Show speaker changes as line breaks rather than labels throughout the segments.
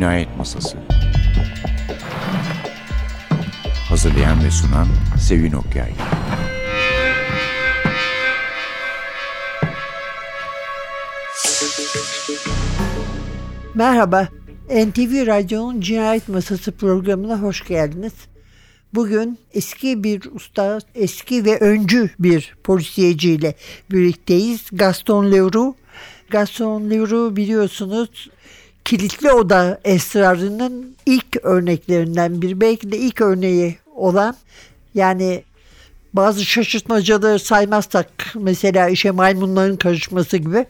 Cinayet Masası Hazırlayan ve sunan Sevin Okyay
Merhaba, NTV Radyo'nun Cinayet Masası programına hoş geldiniz. Bugün eski bir usta, eski ve öncü bir polisiyeciyle birlikteyiz. Gaston Leroux. Gaston Leroux biliyorsunuz kilitli oda esrarının ilk örneklerinden bir belki de ilk örneği olan yani bazı şaşırtmacaları saymazsak mesela işe maymunların karışması gibi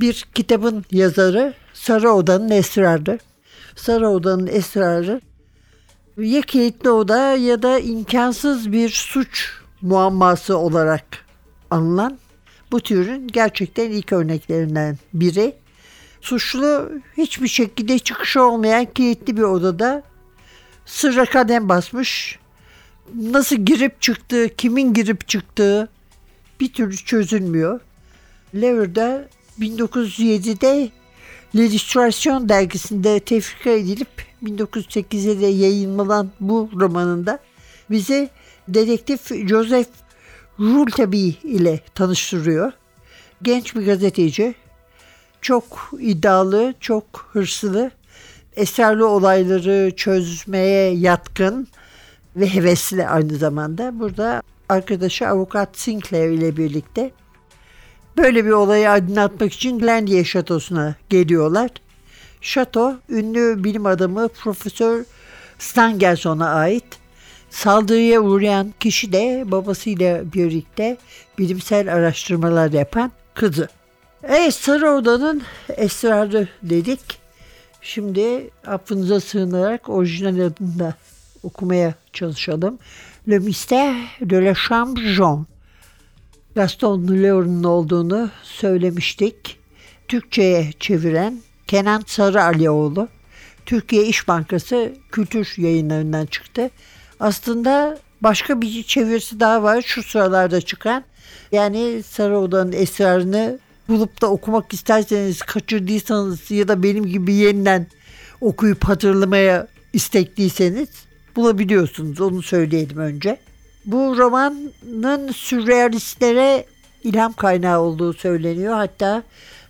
bir kitabın yazarı Sarı Oda'nın Esrarı. Sarı Oda'nın Esrarı ya kilitli oda ya da imkansız bir suç muamması olarak anılan bu türün gerçekten ilk örneklerinden biri. Suçlu hiçbir şekilde çıkışı olmayan kilitli bir odada sırra kadem basmış. Nasıl girip çıktığı, kimin girip çıktığı bir türlü çözülmüyor. Lever'da 1907'de L'Illustration dergisinde tefrika edilip 1908'de de yayınlanan bu romanında bize dedektif Joseph Rouletabille ile tanıştırıyor. Genç bir gazeteci, çok iddialı, çok hırslı, eserli olayları çözmeye yatkın ve hevesli aynı zamanda. Burada arkadaşı avukat Sinclair ile birlikte böyle bir olayı aydınlatmak için Glendier Şatosu'na geliyorlar. Şato, ünlü bilim adamı Profesör Stangelson'a ait. Saldırıya uğrayan kişi de babasıyla birlikte bilimsel araştırmalar yapan kızı. Evet Sarı Oda'nın esrarı dedik. Şimdi affınıza sığınarak orijinal adını da okumaya çalışalım. Le Mystère de la Chambre Jaune. Gaston Leroux'un olduğunu söylemiştik. Türkçe'ye çeviren Kenan Sarı Alioğlu. Türkiye İş Bankası kültür yayınlarından çıktı. Aslında başka bir çevirisi daha var şu sıralarda çıkan. Yani Sarı Oda'nın esrarını bulup da okumak isterseniz kaçırdıysanız ya da benim gibi yeniden okuyup hatırlamaya istekliyseniz bulabiliyorsunuz. Onu söyleyelim önce. Bu romanın sürrealistlere ilham kaynağı olduğu söyleniyor. Hatta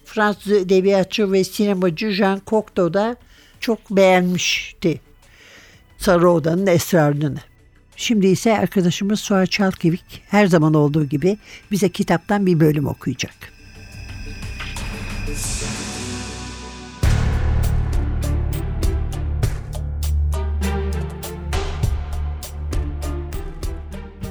Fransız edebiyatçı ve sinemacı Jean Cocteau da çok beğenmişti Sarı Oda'nın esrarını. Şimdi ise arkadaşımız Suha Çalkevik her zaman olduğu gibi bize kitaptan bir bölüm okuyacak.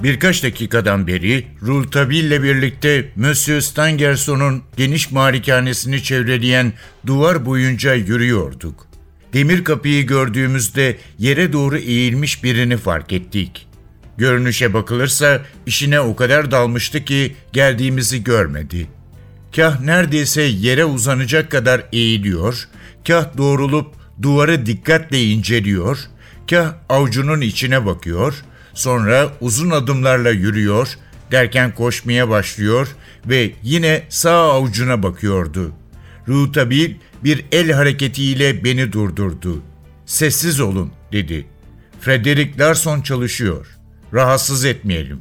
Birkaç dakikadan beri Rouletabille birlikte Monsieur Stangerson'un geniş malikanesini çevreleyen duvar boyunca yürüyorduk. Demir kapıyı gördüğümüzde yere doğru eğilmiş birini fark ettik. Görünüşe bakılırsa işine o kadar dalmıştı ki geldiğimizi görmedi. Kah neredeyse yere uzanacak kadar eğiliyor, kah doğrulup duvarı dikkatle inceliyor, kah avucunun içine bakıyor, sonra uzun adımlarla yürüyor, derken koşmaya başlıyor ve yine sağ avucuna bakıyordu. Rouletabille bir el hareketiyle beni durdurdu. Sessiz olun dedi. Frederick Larson çalışıyor. Rahatsız etmeyelim.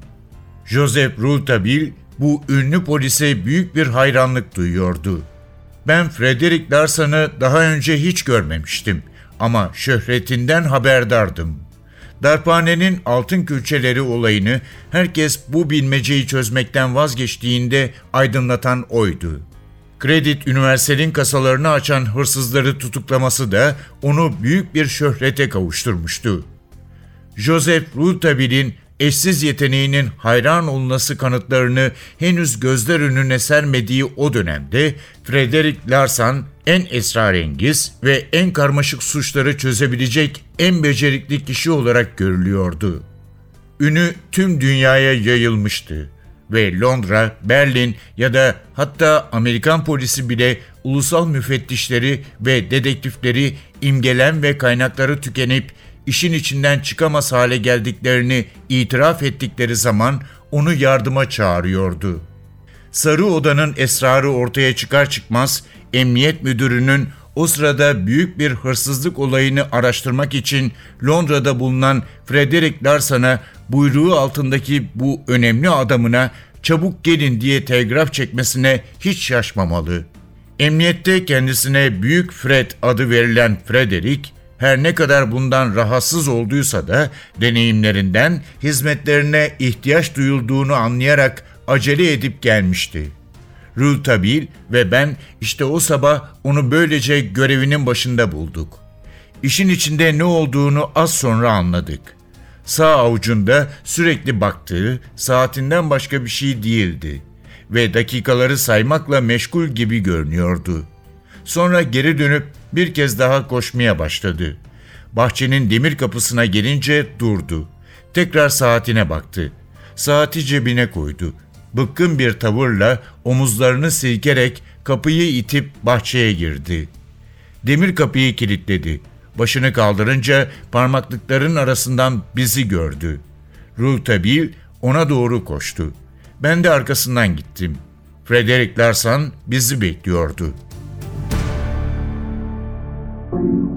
Joseph Rouletabille bu ünlü polise büyük bir hayranlık duyuyordu. Ben Frederick Larson'ı daha önce hiç görmemiştim ama şöhretinden haberdardım. Darphanenin altın külçeleri olayını herkes bu bilmeceyi çözmekten vazgeçtiğinde aydınlatan oydu. Kredit Üniversel'in kasalarını açan hırsızları tutuklaması da onu büyük bir şöhrete kavuşturmuştu. Joseph Rouletabille'in eşsiz yeteneğinin hayran olunası kanıtlarını henüz gözler önüne sermediği o dönemde Frederick Larsan en esrarengiz ve en karmaşık suçları çözebilecek en becerikli kişi olarak görülüyordu. Ünü tüm dünyaya yayılmıştı ve Londra, Berlin ya da hatta Amerikan polisi bile ulusal müfettişleri ve dedektifleri imgelen ve kaynakları tükenip işin içinden çıkamaz hale geldiklerini itiraf ettikleri zaman onu yardıma çağırıyordu. Sarı Oda'nın esrarı ortaya çıkar çıkmaz emniyet müdürünün o sırada büyük bir hırsızlık olayını araştırmak için Londra'da bulunan Frederick Larson'a buyruğu altındaki bu önemli adamına çabuk gelin diye telgraf çekmesine hiç şaşmamalı. Emniyette kendisine Büyük Fred adı verilen Frederick, her ne kadar bundan rahatsız olduysa da deneyimlerinden hizmetlerine ihtiyaç duyulduğunu anlayarak acele edip gelmişti. Rültabil ve ben işte o sabah onu böylece görevinin başında bulduk. İşin içinde ne olduğunu az sonra anladık. Sağ avucunda sürekli baktığı saatinden başka bir şey değildi ve dakikaları saymakla meşgul gibi görünüyordu. Sonra geri dönüp bir kez daha koşmaya başladı. Bahçenin demir kapısına gelince durdu. Tekrar saatine baktı. Saati cebine koydu. Bıkkın bir tavırla omuzlarını silkerek kapıyı itip bahçeye girdi. Demir kapıyı kilitledi. Başını kaldırınca parmaklıkların arasından bizi gördü. Rultabil ona doğru koştu. Ben de arkasından gittim. Frederick Larsan bizi bekliyordu.
Thank you.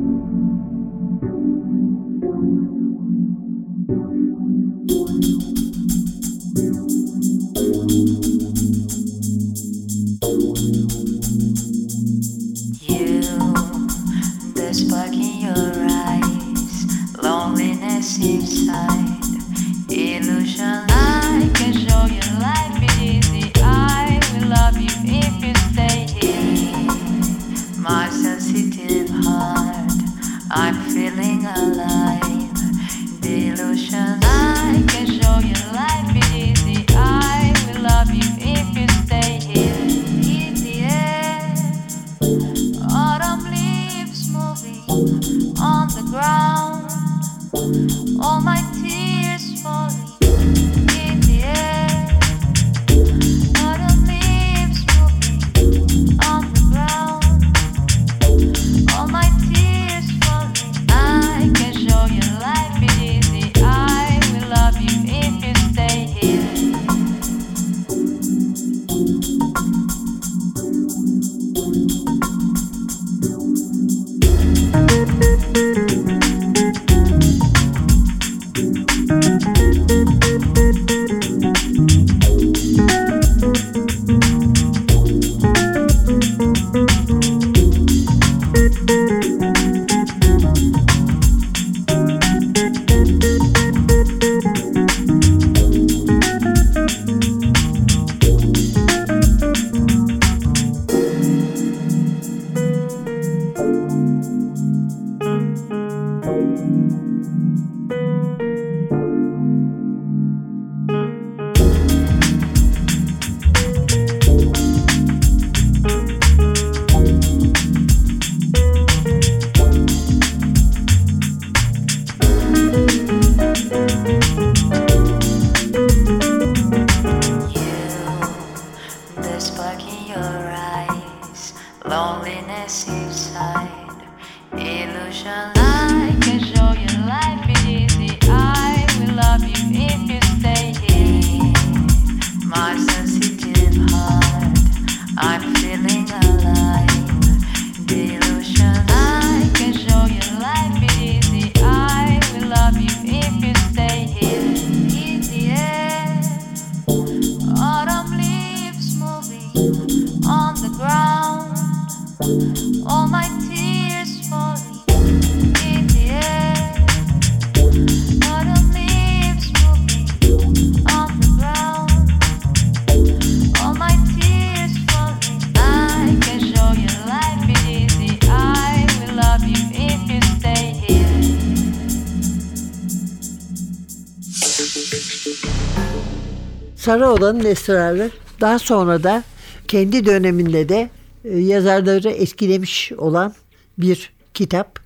Sarı Oda'nın Esrarı daha sonra da kendi döneminde de e, yazarları etkilemiş olan bir kitap.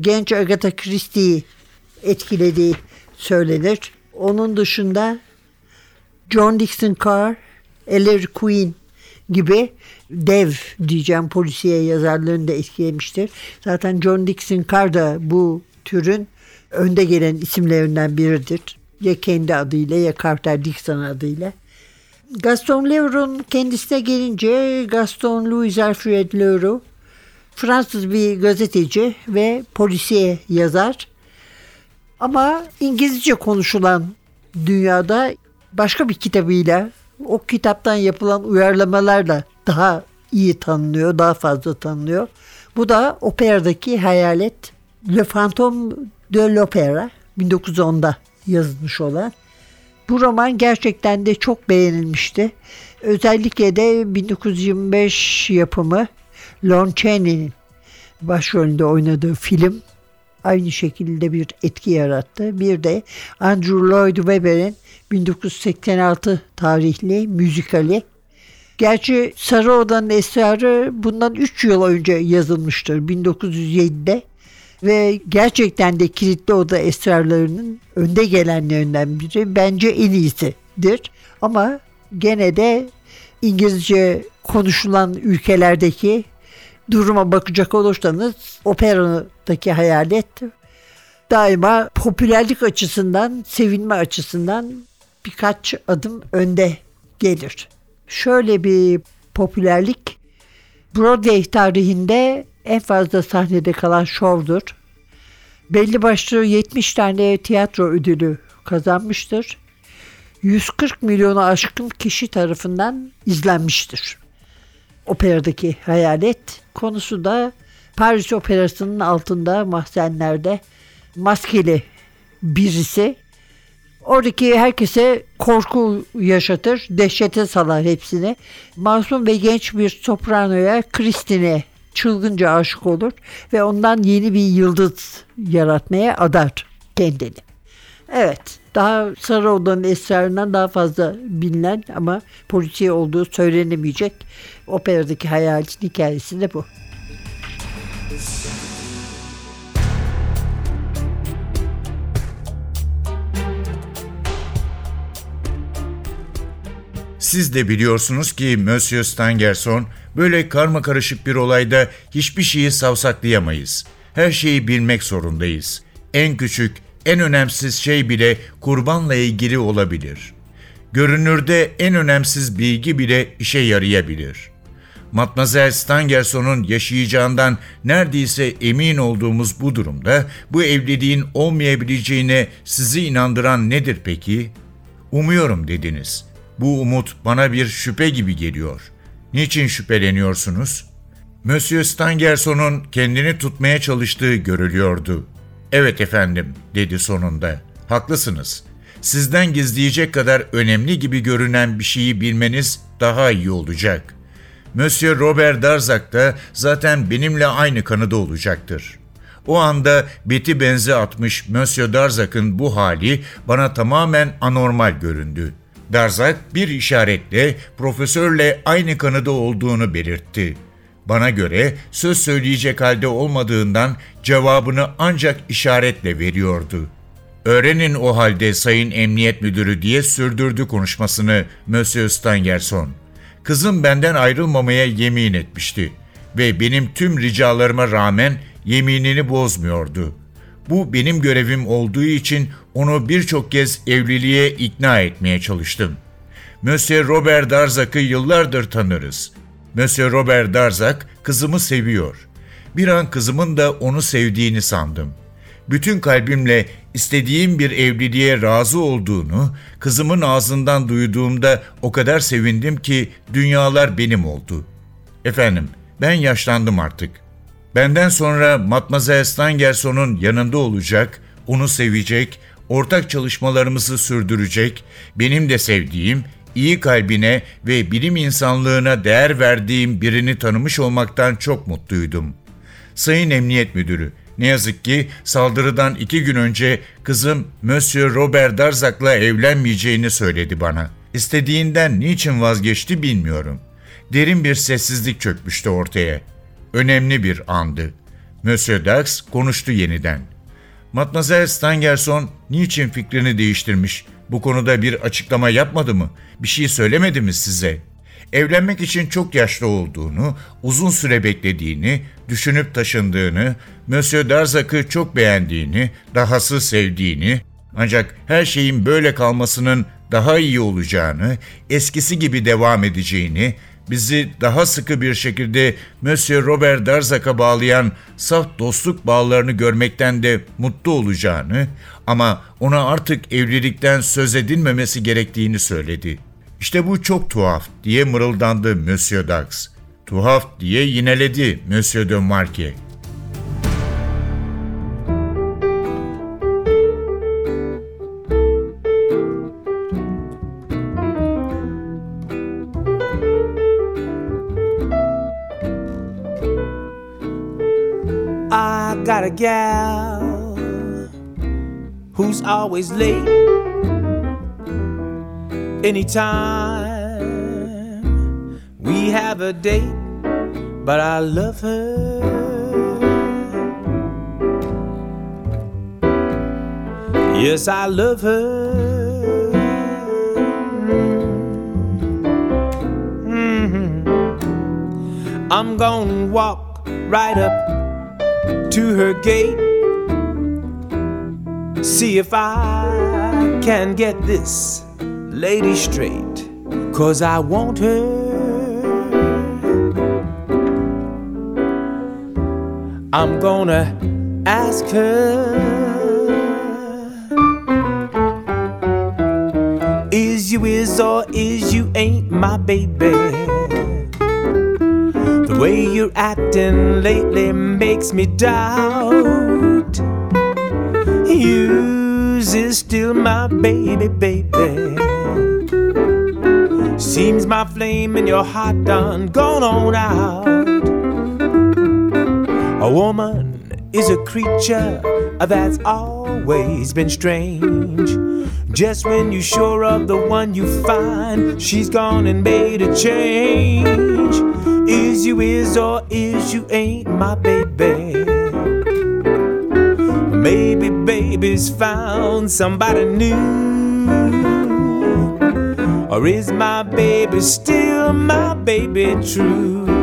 Genç Agatha Christie'yi etkilediği söylenir. Onun dışında John Dixon Carr, Ellery Queen gibi dev diyeceğim polisiye yazarlarını da etkilemiştir. Zaten John Dixon Carr da bu türün önde gelen isimlerinden biridir. Ya kendi adıyla ya Carter Dixon adıyla. Gaston Leroux'un kendisine gelince Gaston Louis Alfred Leroux Fransız bir gazeteci ve polisiye yazar. Ama İngilizce konuşulan dünyada başka bir kitabıyla o kitaptan yapılan uyarlamalarla daha iyi tanınıyor, daha fazla tanınıyor. Bu da operadaki hayalet Le Fantôme de l'Opéra 1910'da yazılmış olan. Bu roman gerçekten de çok beğenilmişti. Özellikle de 1925 yapımı Lon Chaney'nin başrolünde oynadığı film aynı şekilde bir etki yarattı. Bir de Andrew Lloyd Webber'in 1986 tarihli müzikali. Gerçi Sarı Oda'nın esrarı bundan 3 yıl önce yazılmıştır 1907'de ve gerçekten de kilitli oda esrarlarının önde gelenlerinden biri bence en iyisidir. Ama gene de İngilizce konuşulan ülkelerdeki duruma bakacak olursanız operadaki hayalet daima popülerlik açısından, sevilme açısından birkaç adım önde gelir. Şöyle bir popülerlik Broadway tarihinde en fazla sahnede kalan şovdur. Belli başlı 70 tane tiyatro ödülü kazanmıştır. 140 milyonu aşkın kişi tarafından izlenmiştir. Operadaki hayalet konusu da Paris Operası'nın altında mahzenlerde maskeli birisi Oradaki herkese korku yaşatır, dehşete salar hepsini. Masum ve genç bir sopranoya, Christine çılgınca aşık olur ve ondan yeni bir yıldız yaratmaya adar kendini. Evet, daha Sarı Oda'nın esrarından daha fazla bilinen ama polisiye olduğu söylenemeyecek operadaki hayaletin hikayesi de bu.
Siz de biliyorsunuz ki Monsieur Stangerson böyle karma karışık bir olayda hiçbir şeyi savsaklayamayız. Her şeyi bilmek zorundayız. En küçük, en önemsiz şey bile kurbanla ilgili olabilir. Görünürde en önemsiz bilgi bile işe yarayabilir. Matmazel Stangerson'un yaşayacağından neredeyse emin olduğumuz bu durumda bu evliliğin olmayabileceğine sizi inandıran nedir peki? Umuyorum dediniz. Bu umut bana bir şüphe gibi geliyor. Niçin şüpheleniyorsunuz? Monsieur Stangerson'un kendini tutmaya çalıştığı görülüyordu. Evet efendim, dedi sonunda. Haklısınız. Sizden gizleyecek kadar önemli gibi görünen bir şeyi bilmeniz daha iyi olacak. Monsieur Robert Darzac da zaten benimle aynı kanıda olacaktır. O anda beti benze atmış Monsieur Darzac'ın bu hali bana tamamen anormal göründü. Darzac bir işaretle profesörle aynı kanıda olduğunu belirtti. Bana göre söz söyleyecek halde olmadığından cevabını ancak işaretle veriyordu. Öğrenin o halde Sayın Emniyet Müdürü diye sürdürdü konuşmasını Monsieur Stangerson. Kızım benden ayrılmamaya yemin etmişti ve benim tüm ricalarıma rağmen yeminini bozmuyordu. Bu benim görevim olduğu için onu birçok kez evliliğe ikna etmeye çalıştım. Monsieur Robert Darzac'ı yıllardır tanırız. Monsieur Robert Darzac kızımı seviyor. Bir an kızımın da onu sevdiğini sandım. Bütün kalbimle istediğim bir evliliğe razı olduğunu kızımın ağzından duyduğumda o kadar sevindim ki dünyalar benim oldu. Efendim, ben yaşlandım artık. Benden sonra Matmazel Stangerson'un yanında olacak, onu sevecek, ortak çalışmalarımızı sürdürecek, benim de sevdiğim, iyi kalbine ve bilim insanlığına değer verdiğim birini tanımış olmaktan çok mutluydum. Sayın Emniyet Müdürü, ne yazık ki saldırıdan iki gün önce kızım Monsieur Robert Darzac'la evlenmeyeceğini söyledi bana. İstediğinden niçin vazgeçti bilmiyorum. Derin bir sessizlik çökmüştü ortaya. Önemli bir andı. Monsieur Dax konuştu yeniden. Matmazel Stangerson niçin fikrini değiştirmiş? Bu konuda bir açıklama yapmadı mı? Bir şey söylemedi mi size? Evlenmek için çok yaşlı olduğunu, uzun süre beklediğini, düşünüp taşındığını, Monsieur Darzac'ı çok beğendiğini, dahası sevdiğini, ancak her şeyin böyle kalmasının daha iyi olacağını, eskisi gibi devam edeceğini, bizi daha sıkı bir şekilde Monsieur Robert Darzac'a bağlayan saf dostluk bağlarını görmekten de mutlu olacağını ama ona artık evlilikten söz edilmemesi gerektiğini söyledi. İşte bu çok tuhaf diye mırıldandı Monsieur Dax. Tuhaf diye yineledi Monsieur de Marquet.
Gal who's always late. Anytime we have a date, but I love her. Yes, I love her. Mhm. I'm gonna walk right up to her gate. See if I can get this lady straight. Cause I want her. I'm gonna ask her. Is you is or is you ain't my baby? The way you're acting lately makes me doubt. Yours is still my baby, baby. Seems my flame in your heart done gone on out. A woman is a creature that's always been strange. Just when you're sure of the one you find, she's gone and made a change. Is you is or is you ain't my baby? Maybe baby's found somebody new. Or is my baby still my baby true?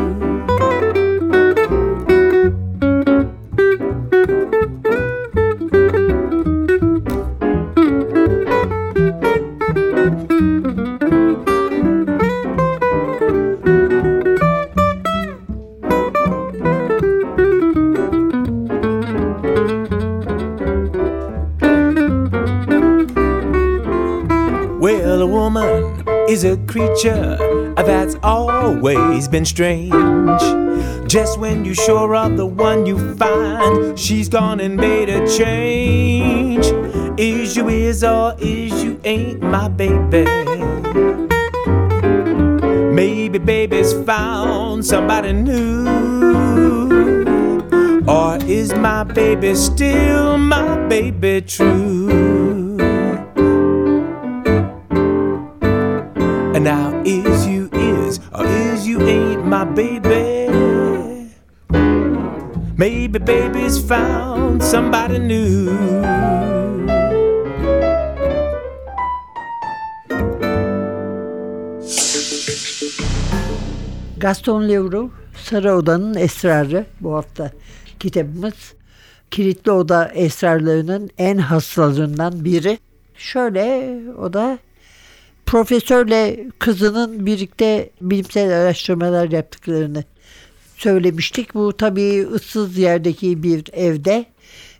That's always been strange. Just when you're sure of the one you find, she's gone and made a change. Is you is or is you ain't my baby? Maybe baby's found somebody new. Or is my baby still my baby true? Maybe baby's found somebody new.
Gaston Leroux, Sarı Oda'nın Esrarı bu hafta kitabımız. Kilitli Oda esrarlarının en haslarından biri. Şöyle o da profesörle kızının birlikte bilimsel araştırmalar yaptıklarını söylemiştik. Bu tabii ıssız yerdeki bir evde.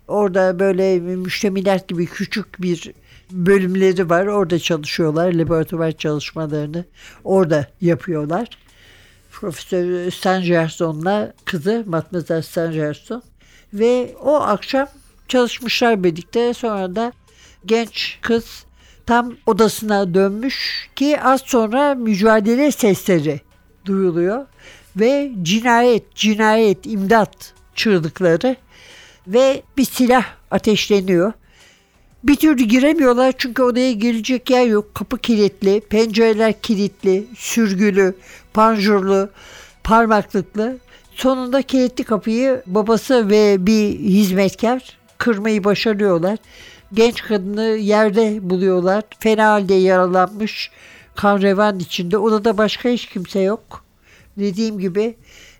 Orada böyle müştemilat gibi küçük bir bölümleri var. Orada çalışıyorlar. Laboratuvar çalışmalarını orada yapıyorlar. Profesör Stangerson'la kızı Matmazel Stangerson ve o akşam çalışmışlar birlikte. Sonra da genç kız tam odasına dönmüş ki az sonra mücadele sesleri duyuluyor ve cinayet, cinayet, imdat çığlıkları ve bir silah ateşleniyor. Bir türlü giremiyorlar çünkü odaya girecek yer yok. Kapı kilitli, pencereler kilitli, sürgülü, panjurlu, parmaklıklı. Sonunda kilitli kapıyı babası ve bir hizmetkar kırmayı başarıyorlar. Genç kadını yerde buluyorlar. Fena halde yaralanmış, kan revan içinde. Odada başka hiç kimse yok. Dediğim gibi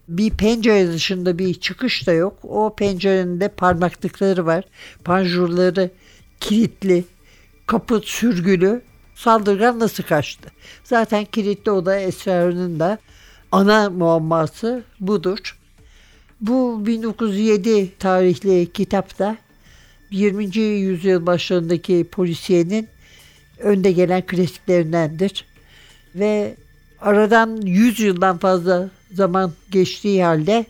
bir pencere dışında bir çıkış da yok. O pencerenin de parmaklıkları var. Panjurları kilitli, kapı sürgülü. Saldırgan nasıl kaçtı? Zaten kilitli oda esrarının da ana muamması budur. Bu 1907 tarihli kitapta 20. yüzyıl başlarındaki polisiyenin önde gelen klasiklerindendir. Ve aradan 100 yıldan fazla zaman geçtiği halde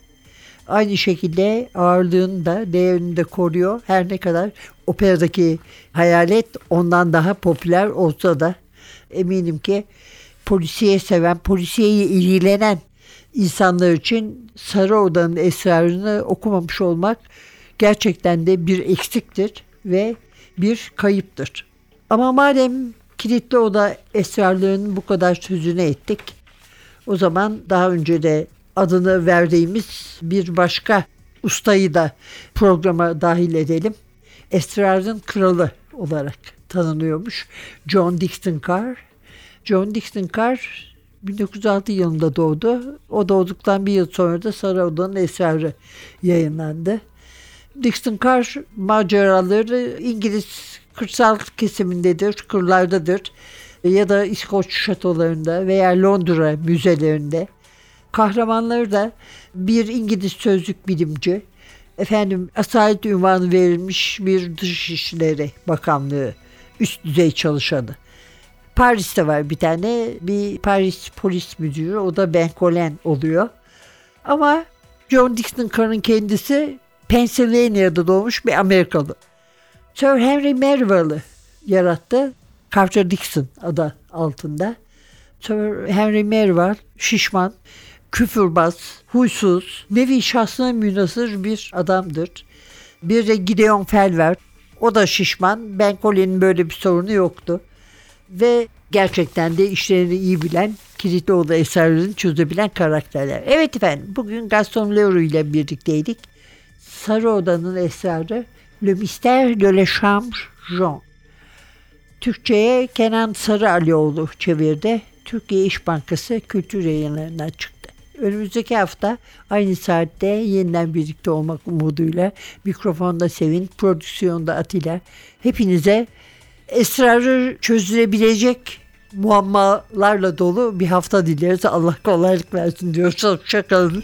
aynı şekilde ağırlığını da değerini de koruyor. Her ne kadar operadaki hayalet ondan daha popüler olsa da eminim ki polisiye seven, polisiyeyi ilgilenen insanlar için Sarı Oda'nın esrarını okumamış olmak gerçekten de bir eksiktir ve bir kayıptır. Ama madem kilitli oda esrarlarının bu kadar sözünü ettik, o zaman daha önce de adını verdiğimiz bir başka ustayı da programa dahil edelim. Esrarın kralı olarak tanınıyormuş John Dixon Carr. John Dixon Carr 1906 yılında doğdu. O doğduktan bir yıl sonra da Sarı Oda'nın Esrarı yayınlandı. Dixon Carr maceraları İngiliz kırsal kesimindedir, kırlardadır ya da İskoç şatolarında veya Londra müzelerinde. Kahramanları da bir İngiliz sözlük bilimci, efendim asalet ünvanı verilmiş bir Dışişleri Bakanlığı üst düzey çalışanı. Paris'te var bir tane bir Paris polis müdürü o da Ben Colen oluyor. Ama John Dixon Carr'ın kendisi Pennsylvania'da doğmuş bir Amerikalı. Sir Henry Merrill'ı yarattı. Carter Dixon adı altında. Sir Henry Merrill şişman, küfürbaz, huysuz, nevi şahsına münasır bir adamdır. Bir de Gideon Fell var. O da şişman. Ben Colin'in böyle bir sorunu yoktu. Ve gerçekten de işlerini iyi bilen, kilitli oda eserlerini çözebilen karakterler. Evet efendim bugün Gaston Leroux ile birlikteydik. Sarı Oda'nın esrarı Le Mystère de la Chambre Jaune. Türkçe'ye Kenan Sarı Alioğlu çevirdi. Türkiye İş Bankası Kültür Yayınları'ndan çıktı. Önümüzdeki hafta aynı saatte yeniden birlikte olmak umuduyla mikrofonda Sevin, prodüksiyonda Atilla. Hepinize esrarı çözülebilecek muammalarla dolu bir hafta dileriz. Allah kolaylık versin diyoruz. Hoşçakalın.